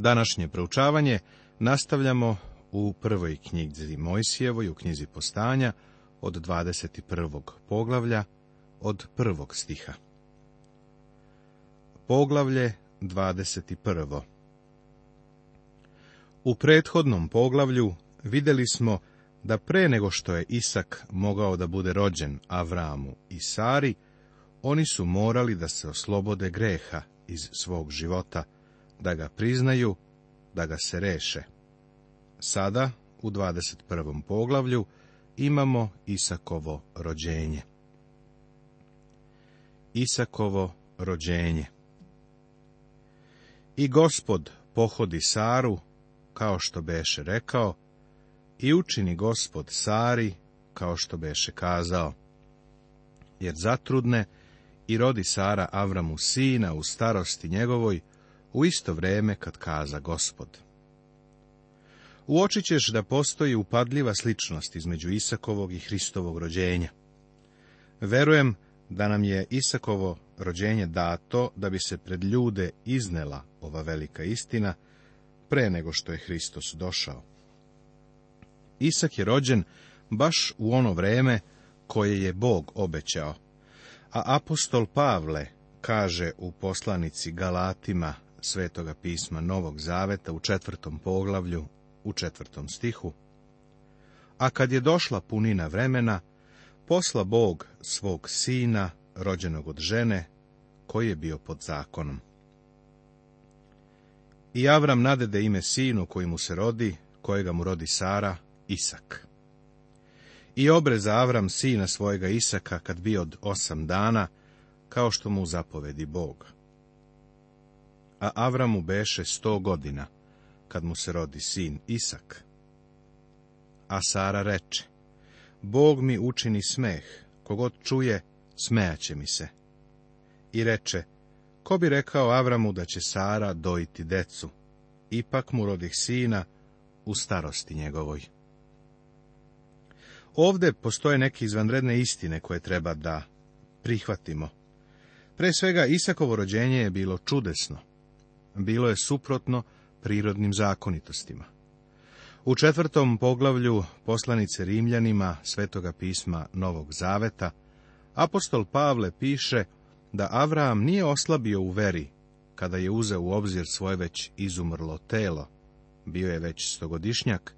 Današnje proučavanje nastavljamo u prvoj knjizi Mojsijevoj, u knjizi Postanja, od 21. poglavlja, od prvog stiha. Poglavlje 21. U prethodnom poglavlju videli smo da pre nego što je Isak mogao da bude rođen Avramu i Sari, oni su morali da se oslobode greha iz svog života – da ga priznaju, da ga se reše. Sada, u 21. poglavlju, imamo Isakovo rođenje. Isakovo rođenje I gospod pohodi Saru, kao što beše rekao, i učini gospod Sari, kao što beše kazao. Jer zatrudne i rodi Sara Avramu sina u starosti njegovoj, u isto vrijeme kad kaza gospod. Uočit ćeš da postoji upadljiva sličnost između Isakovog i Hristovog rođenja. Verujem da nam je Isakovo rođenje dato da bi se pred ljude iznela ova velika istina pre nego što je Hristos došao. Isak je rođen baš u ono vreme koje je Bog obećao, a apostol Pavle kaže u poslanici Galatima Svetoga pisma Novog Zaveta u četvrtom poglavlju, u četvrtom stihu. A kad je došla punina vremena, posla Bog svog sina, rođenog od žene, koji je bio pod zakonom. I Avram nadede ime sinu koji mu se rodi, kojega mu rodi Sara, Isak. I obreza Avram sina svojega Isaka kad bi od osam dana, kao što mu zapovedi Bog a Avramu beše sto godina, kad mu se rodi sin Isak. A Sara reče, Bog mi učini smeh, kogod čuje, smejaće mi se. I reče, ko bi rekao Avramu da će Sara dojiti decu? Ipak mu rodih sina u starosti njegovoj. Ovde postoje neke izvanredne istine koje treba da prihvatimo. Pre svega, Isakovo rođenje je bilo čudesno bilo je suprotno prirodnim zakonitostima. U četvrtom poglavlju poslanice Rimljanima Svetoga pisma Novog Zaveta, apostol Pavle piše da Avram nije oslabio u veri kada je uzeo u obzir svoje već izumrlo telo, bio je već stogodišnjak,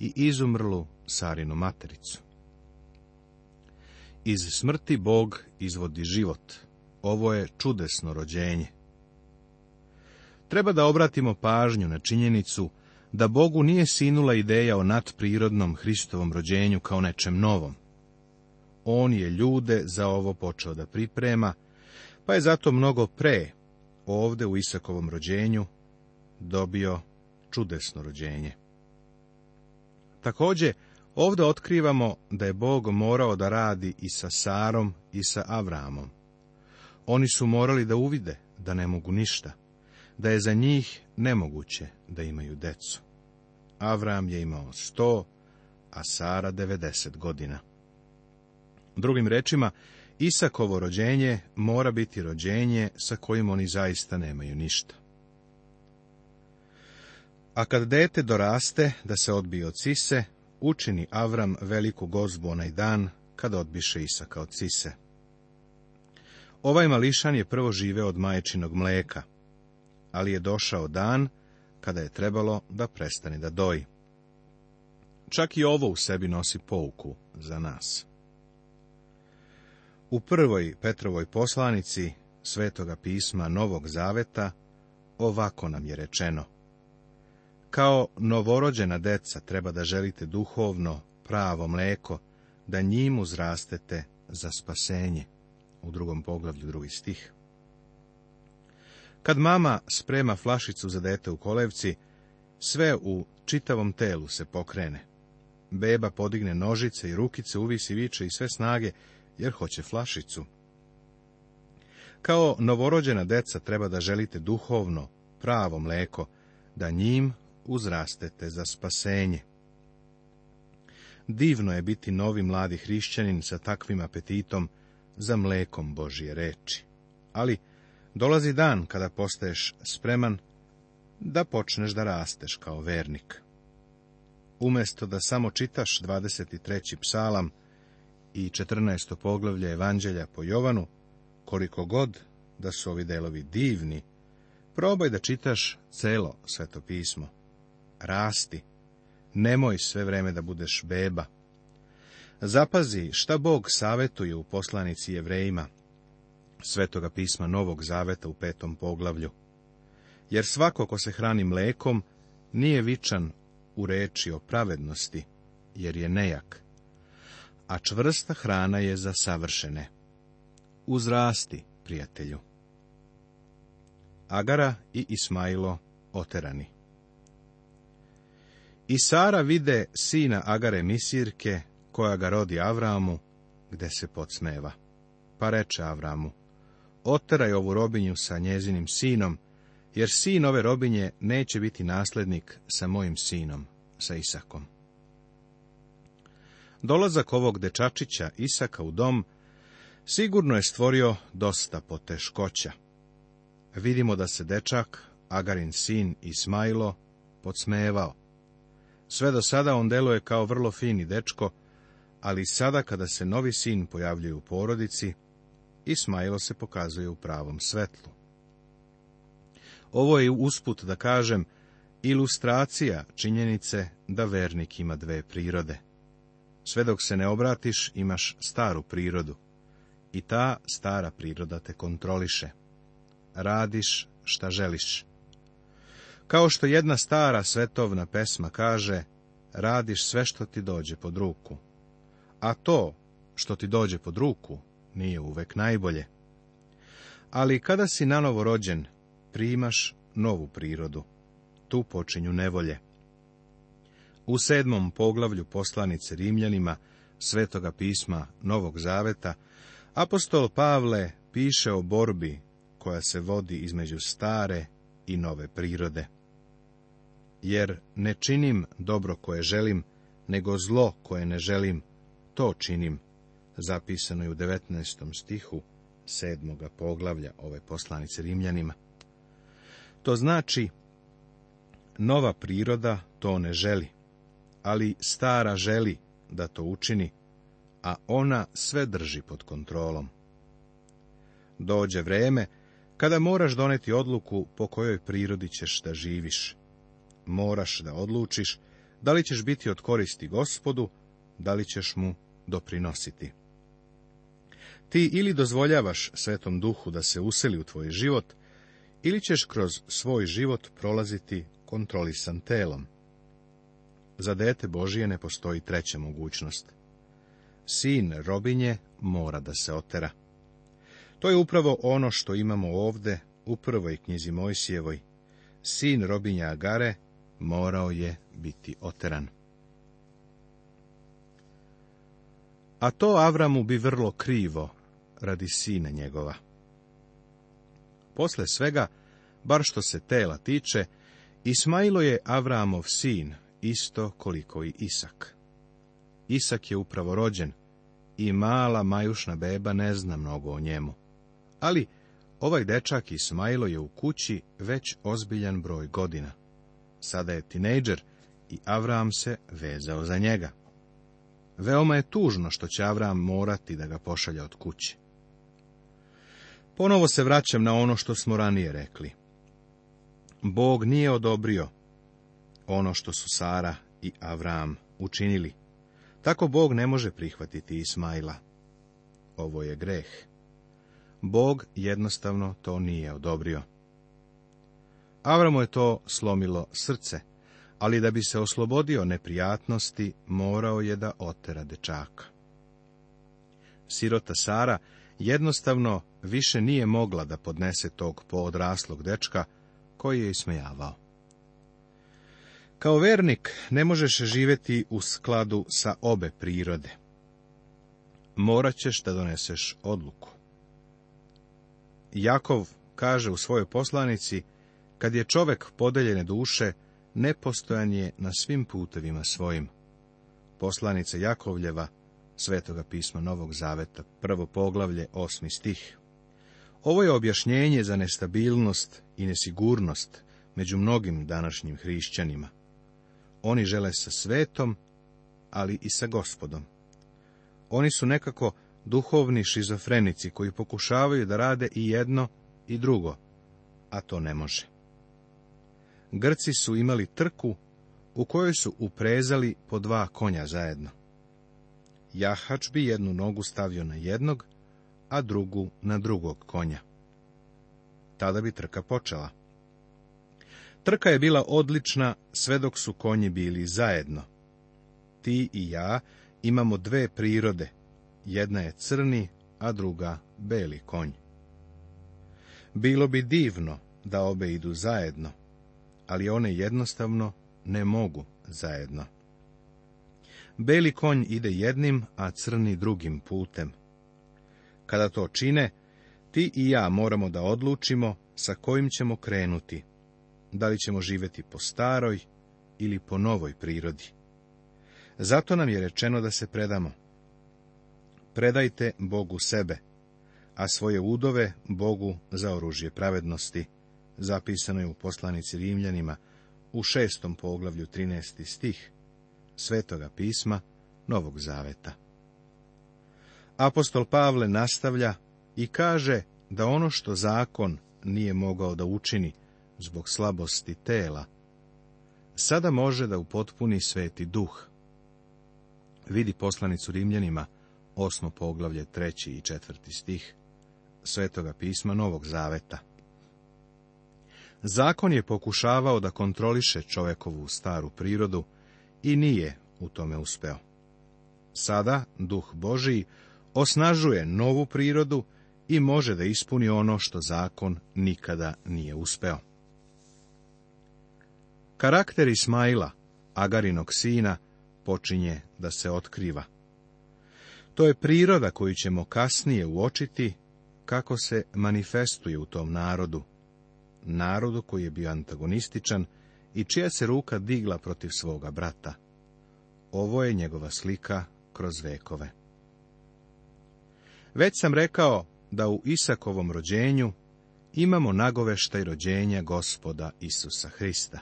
i izumrlu Sarinu matericu. Iz smrti Bog izvodi život. Ovo je čudesno rođenje. Treba da obratimo pažnju na činjenicu da Bogu nije sinula ideja o nadprirodnom Hristovom rođenju kao nečem novom. On je ljude za ovo počeo da priprema, pa je zato mnogo pre, ovde u Isakovom rođenju, dobio čudesno rođenje. Takođe, ovde otkrivamo da je Bog morao da radi i sa Sarom i sa Avramom. Oni su morali da uvide da ne mogu ništa da je za njih nemoguće da imaju decu. Avram je imao sto, a Sara devedeset godina. Drugim rečima, Isakovo rođenje mora biti rođenje sa kojim oni zaista nemaju ništa. A kad dete doraste da se odbije od Cise, učini Avram veliku gozbu onaj dan kad odbiše Isaka od Cise. Ovaj mališan je prvo živeo od majčinog mleka, ali je došao dan kada je trebalo da prestane da doji. Čak i ovo u sebi nosi pouku za nas. U prvoj Petrovoj poslanici Svetoga pisma Novog Zaveta ovako nam je rečeno. Kao novorođena deca treba da želite duhovno, pravo mleko, da njim uzrastete za spasenje. U drugom poglavlju drugi stih. Kad mama sprema flašicu za dete u kolevci, sve u čitavom telu se pokrene. Beba podigne nožice i rukice, uvisi viče i sve snage, jer hoće flašicu. Kao novorođena deca treba da želite duhovno, pravo mleko, da njim uzrastete za spasenje. Divno je biti novi mladi hrišćanin sa takvim apetitom za mlekom Božje reči. Ali Dolazi dan kada postaješ spreman da počneš da rasteš kao vernik. Umesto da samo čitaš 23. psalam i 14. poglavlje Evanđelja po Jovanu, koliko god da su ovi delovi divni, probaj da čitaš celo sveto pismo. Rasti, nemoj sve vreme da budeš beba. Zapazi šta Bog savetuje u poslanici jevrejima, Svetoga pisma Novog Zaveta u petom poglavlju. Jer svako ko se hrani mlekom, nije vičan u reči o pravednosti, jer je nejak. A čvrsta hrana je za savršene. Uzrasti, prijatelju. Agara i Ismailo oterani. I Sara vide sina Agare Misirke, koja ga rodi Avramu, gde se podsmeva. Pa reče Avramu, oteraj ovu robinju sa njezinim sinom, jer sin ove robinje neće biti naslednik sa mojim sinom, sa Isakom. Dolazak ovog dečačića Isaka u dom sigurno je stvorio dosta poteškoća. Vidimo da se dečak, Agarin sin Ismajlo, podsmevao. Sve do sada on deluje kao vrlo fini dečko, ali sada kada se novi sin pojavljuje u porodici, Ismail se pokazuje u pravom svetlu. Ovo je usput da kažem ilustracija činjenice da vernik ima dve prirode. Sve dok se ne obratiš, imaš staru prirodu. I ta stara priroda te kontroliše. Radiš šta želiš. Kao što jedna stara svetovna pesma kaže, radiš sve što ti dođe pod ruku. A to što ti dođe pod ruku nije uvek najbolje. Ali kada si novo rođen, primaš novu prirodu. Tu počinju nevolje. U sedmom poglavlju poslanice Rimljanima, Svetoga pisma Novog Zaveta, apostol Pavle piše o borbi koja se vodi između stare i nove prirode. Jer ne činim dobro koje želim, nego zlo koje ne želim, to činim zapisano je u 19. stihu sedmoga poglavlja ove poslanice Rimljanima. To znači, nova priroda to ne želi, ali stara želi da to učini, a ona sve drži pod kontrolom. Dođe vreme kada moraš doneti odluku po kojoj prirodi ćeš da živiš. Moraš da odlučiš da li ćeš biti od koristi gospodu, da li ćeš mu doprinositi. Ti ili dozvoljavaš Svetom Duhu da se useli u tvoj život, ili ćeš kroz svoj život prolaziti kontrolisan telom. Za dete Božije ne postoji treća mogućnost. Sin robinje mora da se otera. To je upravo ono što imamo ovde u prvoj knjizi Mojsijevoj. Sin robinja Agare morao je biti oteran. A to Avramu bi vrlo krivo radi sina njegova. Posle svega, bar što se tela tiče, Ismailo je Avramov sin, isto koliko i Isak. Isak je upravo rođen i mala majušna beba ne zna mnogo o njemu. Ali ovaj dečak Ismailo je u kući već ozbiljan broj godina. Sada je tinejdžer i Avram se vezao za njega. Veoma je tužno što će Avram morati da ga pošalje od kući. Ponovo se vraćam na ono što smo ranije rekli. Bog nije odobrio ono što su Sara i Avram učinili. Tako Bog ne može prihvatiti Ismaila. Ovo je greh. Bog jednostavno to nije odobrio. Avramu je to slomilo srce, ali da bi se oslobodio neprijatnosti, morao je da otera dečaka. Sirota Sara jednostavno više nije mogla da podnese tog poodraslog dečka koji je ismejavao. Kao vernik ne možeš živjeti u skladu sa obe prirode. Morat ćeš da doneseš odluku. Jakov kaže u svojoj poslanici, kad je čovek podeljene duše, nepostojan je na svim putevima svojim. Poslanica Jakovljeva, Svetoga pisma Novog Zaveta, prvo poglavlje, osmi stih. Ovo je objašnjenje za nestabilnost i nesigurnost među mnogim današnjim hrišćanima. Oni žele sa svetom, ali i sa gospodom. Oni su nekako duhovni šizofrenici koji pokušavaju da rade i jedno i drugo, a to ne može. Grci su imali trku u kojoj su uprezali po dva konja zajedno. Jahač bi jednu nogu stavio na jednog, a drugu na drugog konja. Tada bi trka počela. Trka je bila odlična sve dok su konji bili zajedno. Ti i ja imamo dve prirode. Jedna je crni, a druga beli konj. Bilo bi divno da obe idu zajedno, ali one jednostavno ne mogu zajedno. Beli konj ide jednim, a crni drugim putem. Kada to čine, ti i ja moramo da odlučimo sa kojim ćemo krenuti. Da li ćemo živjeti po staroj ili po novoj prirodi. Zato nam je rečeno da se predamo. Predajte Bogu sebe, a svoje udove Bogu za oružje pravednosti, zapisano je u poslanici Rimljanima u šestom poglavlju 13. stih Svetoga pisma Novog Zaveta apostol Pavle nastavlja i kaže da ono što zakon nije mogao da učini zbog slabosti tela, sada može da upotpuni sveti duh. Vidi poslanicu Rimljanima, osmo poglavlje, treći i četvrti stih, svetoga pisma Novog Zaveta. Zakon je pokušavao da kontroliše čovekovu staru prirodu i nije u tome uspeo. Sada duh Božiji osnažuje novu prirodu i može da ispuni ono što zakon nikada nije uspeo. Karakter Ismaila, Agarinog sina, počinje da se otkriva. To je priroda koju ćemo kasnije uočiti kako se manifestuje u tom narodu, narodu koji je bio antagonističan i čija se ruka digla protiv svoga brata. Ovo je njegova slika kroz vekove. Već sam rekao da u Isakovom rođenju imamo nagoveštaj rođenja gospoda Isusa Hrista.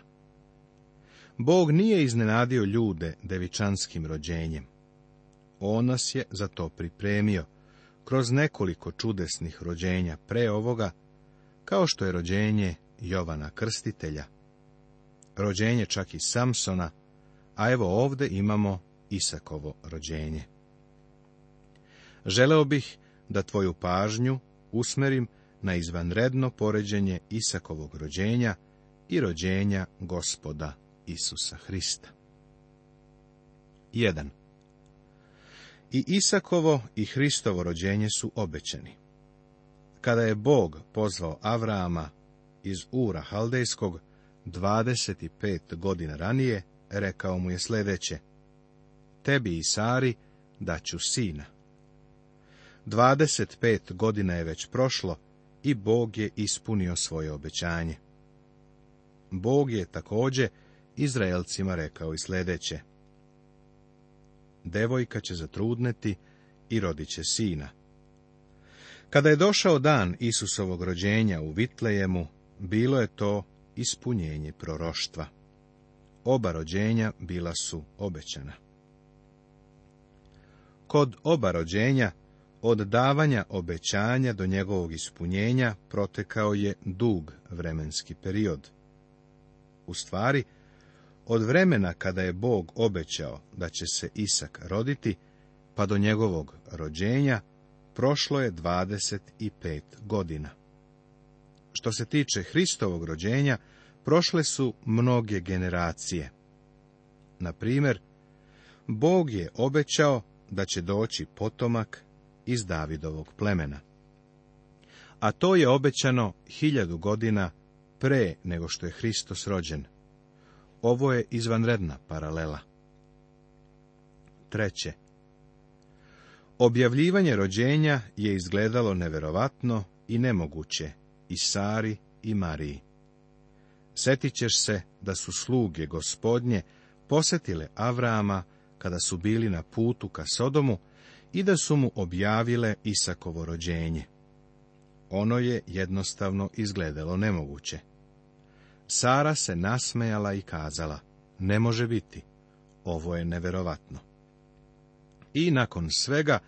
Bog nije iznenadio ljude devičanskim rođenjem. On nas je za to pripremio, kroz nekoliko čudesnih rođenja pre ovoga, kao što je rođenje Jovana Krstitelja, rođenje čak i Samsona, a evo ovde imamo Isakovo rođenje. Želeo bih da tvoju pažnju usmerim na izvanredno poređenje Isakovog rođenja i rođenja gospoda Isusa Hrista. 1. I Isakovo i Hristovo rođenje su obećeni. Kada je Bog pozvao Avrama iz Ura Haldejskog 25 godina ranije, rekao mu je sljedeće. Tebi i Sari daću sina. 25 godina je već prošlo i Bog je ispunio svoje obećanje. Bog je također Izraelcima rekao i sljedeće. Devojka će zatrudneti i rodit će sina. Kada je došao dan Isusovog rođenja u Vitlejemu, bilo je to ispunjenje proroštva. Oba rođenja bila su obećana. Kod oba rođenja od davanja obećanja do njegovog ispunjenja protekao je dug vremenski period. U stvari, od vremena kada je Bog obećao da će se Isak roditi, pa do njegovog rođenja, prošlo je 25 godina. Što se tiče Hristovog rođenja, prošle su mnoge generacije. Na primjer, Bog je obećao da će doći potomak iz Davidovog plemena. A to je obećano hiljadu godina pre nego što je Hristos rođen. Ovo je izvanredna paralela. Treće. Objavljivanje rođenja je izgledalo neverovatno i nemoguće i Sari i Mariji. Sjetit ćeš se da su sluge gospodnje posetile Avrama kada su bili na putu ka Sodomu, i da su mu objavile Isakovo rođenje. Ono je jednostavno izgledalo nemoguće. Sara se nasmejala i kazala, ne može biti, ovo je neverovatno. I nakon svega,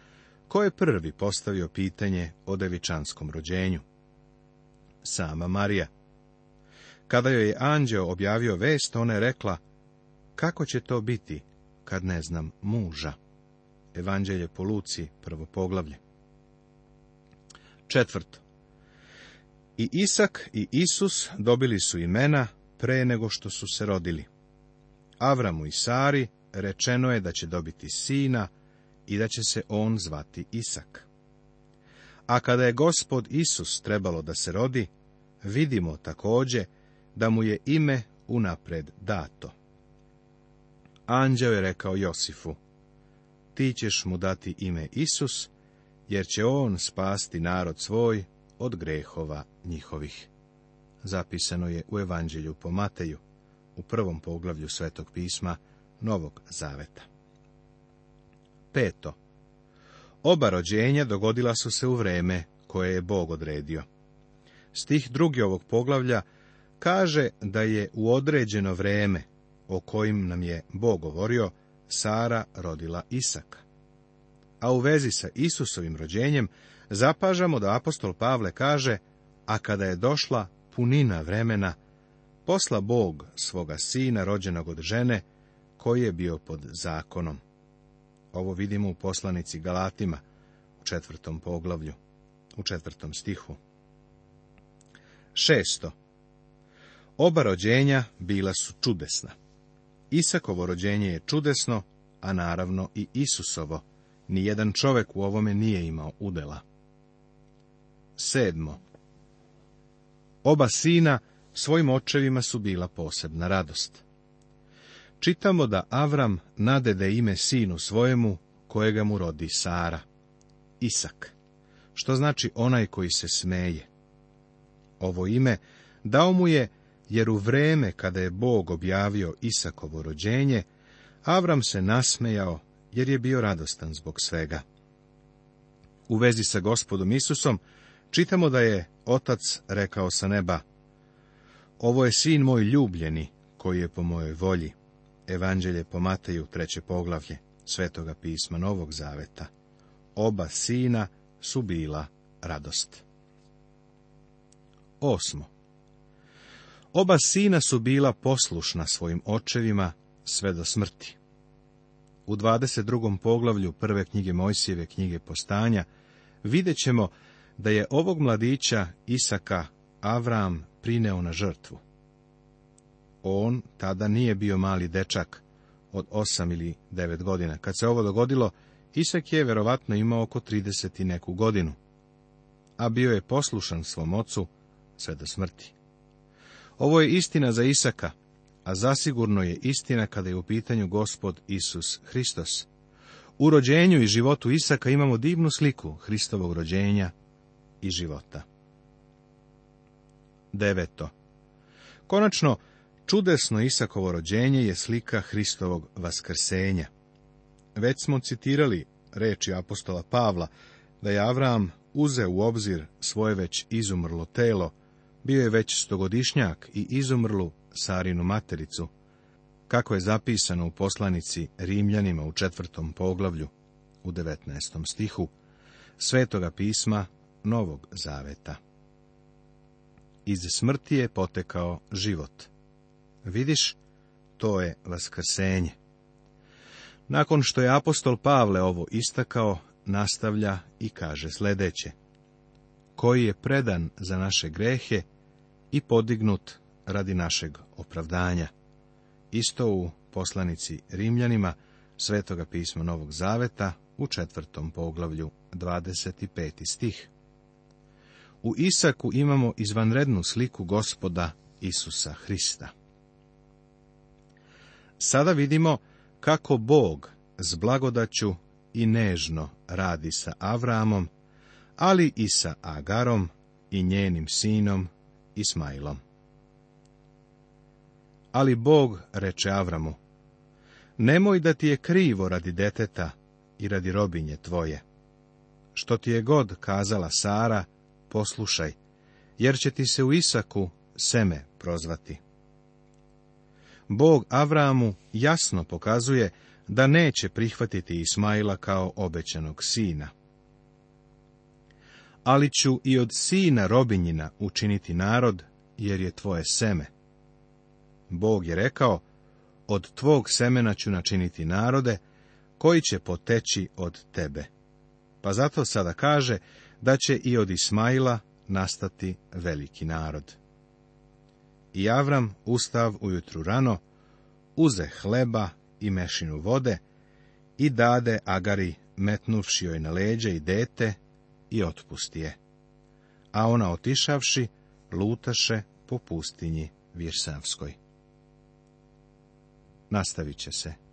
ko je prvi postavio pitanje o devičanskom rođenju? Sama Marija. Kada joj je anđeo objavio vest, ona je rekla, kako će to biti kad ne znam muža? Evanđelje po Luci, prvo poglavlje. Četvrto. I Isak i Isus dobili su imena pre nego što su se rodili. Avramu i Sari rečeno je da će dobiti sina i da će se on zvati Isak. A kada je gospod Isus trebalo da se rodi, vidimo također da mu je ime unapred dato. Anđeo je rekao Josifu, ti ćeš mu dati ime Isus, jer će on spasti narod svoj od grehova njihovih. Zapisano je u Evanđelju po Mateju, u prvom poglavlju Svetog pisma Novog Zaveta. Peto. Oba rođenja dogodila su se u vreme koje je Bog odredio. Stih drugi ovog poglavlja kaže da je u određeno vreme o kojim nam je Bog govorio, Sara rodila Isaka. A u vezi sa Isusovim rođenjem zapažamo da apostol Pavle kaže, a kada je došla punina vremena, posla Bog svoga sina rođenog od žene, koji je bio pod zakonom. Ovo vidimo u poslanici Galatima, u četvrtom poglavlju, u četvrtom stihu. Šesto. Oba rođenja bila su čudesna. Isakovo rođenje je čudesno, a naravno i Isusovo. Nijedan čovek u ovome nije imao udela. Sedmo. Oba sina svojim očevima su bila posebna radost. Čitamo da Avram nadede ime sinu svojemu, kojega mu rodi Sara. Isak, što znači onaj koji se smeje. Ovo ime dao mu je jer u vreme kada je Bog objavio Isakovo rođenje, Avram se nasmejao, jer je bio radostan zbog svega. U vezi sa gospodom Isusom čitamo da je otac rekao sa neba, Ovo je sin moj ljubljeni, koji je po mojoj volji. Evanđelje po Mateju, treće poglavlje, svetoga pisma Novog Zaveta. Oba sina su bila radost. Osmo. Oba sina su bila poslušna svojim očevima sve do smrti. U 22. poglavlju prve knjige Mojsijeve knjige postanja vidjet ćemo da je ovog mladića Isaka Avram prineo na žrtvu. On tada nije bio mali dečak od osam ili devet godina. Kad se ovo dogodilo, Isak je verovatno imao oko 30 i neku godinu, a bio je poslušan svom ocu sve do smrti. Ovo je istina za Isaka, a zasigurno je istina kada je u pitanju gospod Isus Hristos. U rođenju i životu Isaka imamo divnu sliku Hristovog rođenja i života. Deveto. Konačno, čudesno Isakovo rođenje je slika Hristovog vaskrsenja. Već smo citirali reči apostola Pavla, da je Avram uze u obzir svoje već izumrlo telo bio je već stogodišnjak i izumrlu Sarinu matericu, kako je zapisano u poslanici Rimljanima u četvrtom poglavlju, u 19. stihu, Svetoga pisma Novog Zaveta. Iz smrti je potekao život. Vidiš, to je vaskrsenje. Nakon što je apostol Pavle ovo istakao, nastavlja i kaže sledeće. Koji je predan za naše grehe i podignut radi našeg opravdanja. Isto u poslanici Rimljanima, svetoga pisma Novog Zaveta, u četvrtom poglavlju, 25. stih. U Isaku imamo izvanrednu sliku gospoda Isusa Hrista. Sada vidimo kako Bog s blagodaću i nežno radi sa Avramom, ali i sa Agarom i njenim sinom Ismailom. Ali Bog reče Avramu, nemoj da ti je krivo radi deteta i radi robinje tvoje. Što ti je god kazala Sara, poslušaj, jer će ti se u Isaku seme prozvati. Bog Avramu jasno pokazuje da neće prihvatiti Ismaila kao obećanog sina ali ću i od sina robinjina učiniti narod, jer je tvoje seme. Bog je rekao, od tvog semena ću načiniti narode, koji će poteći od tebe. Pa zato sada kaže da će i od Ismaila nastati veliki narod. I Avram ustav ujutru rano, uze hleba i mešinu vode i dade Agari, metnuvši joj na leđe i dete, i otpusti je. A ona otišavši, lutaše po pustinji Virsavskoj. Nastavit će se.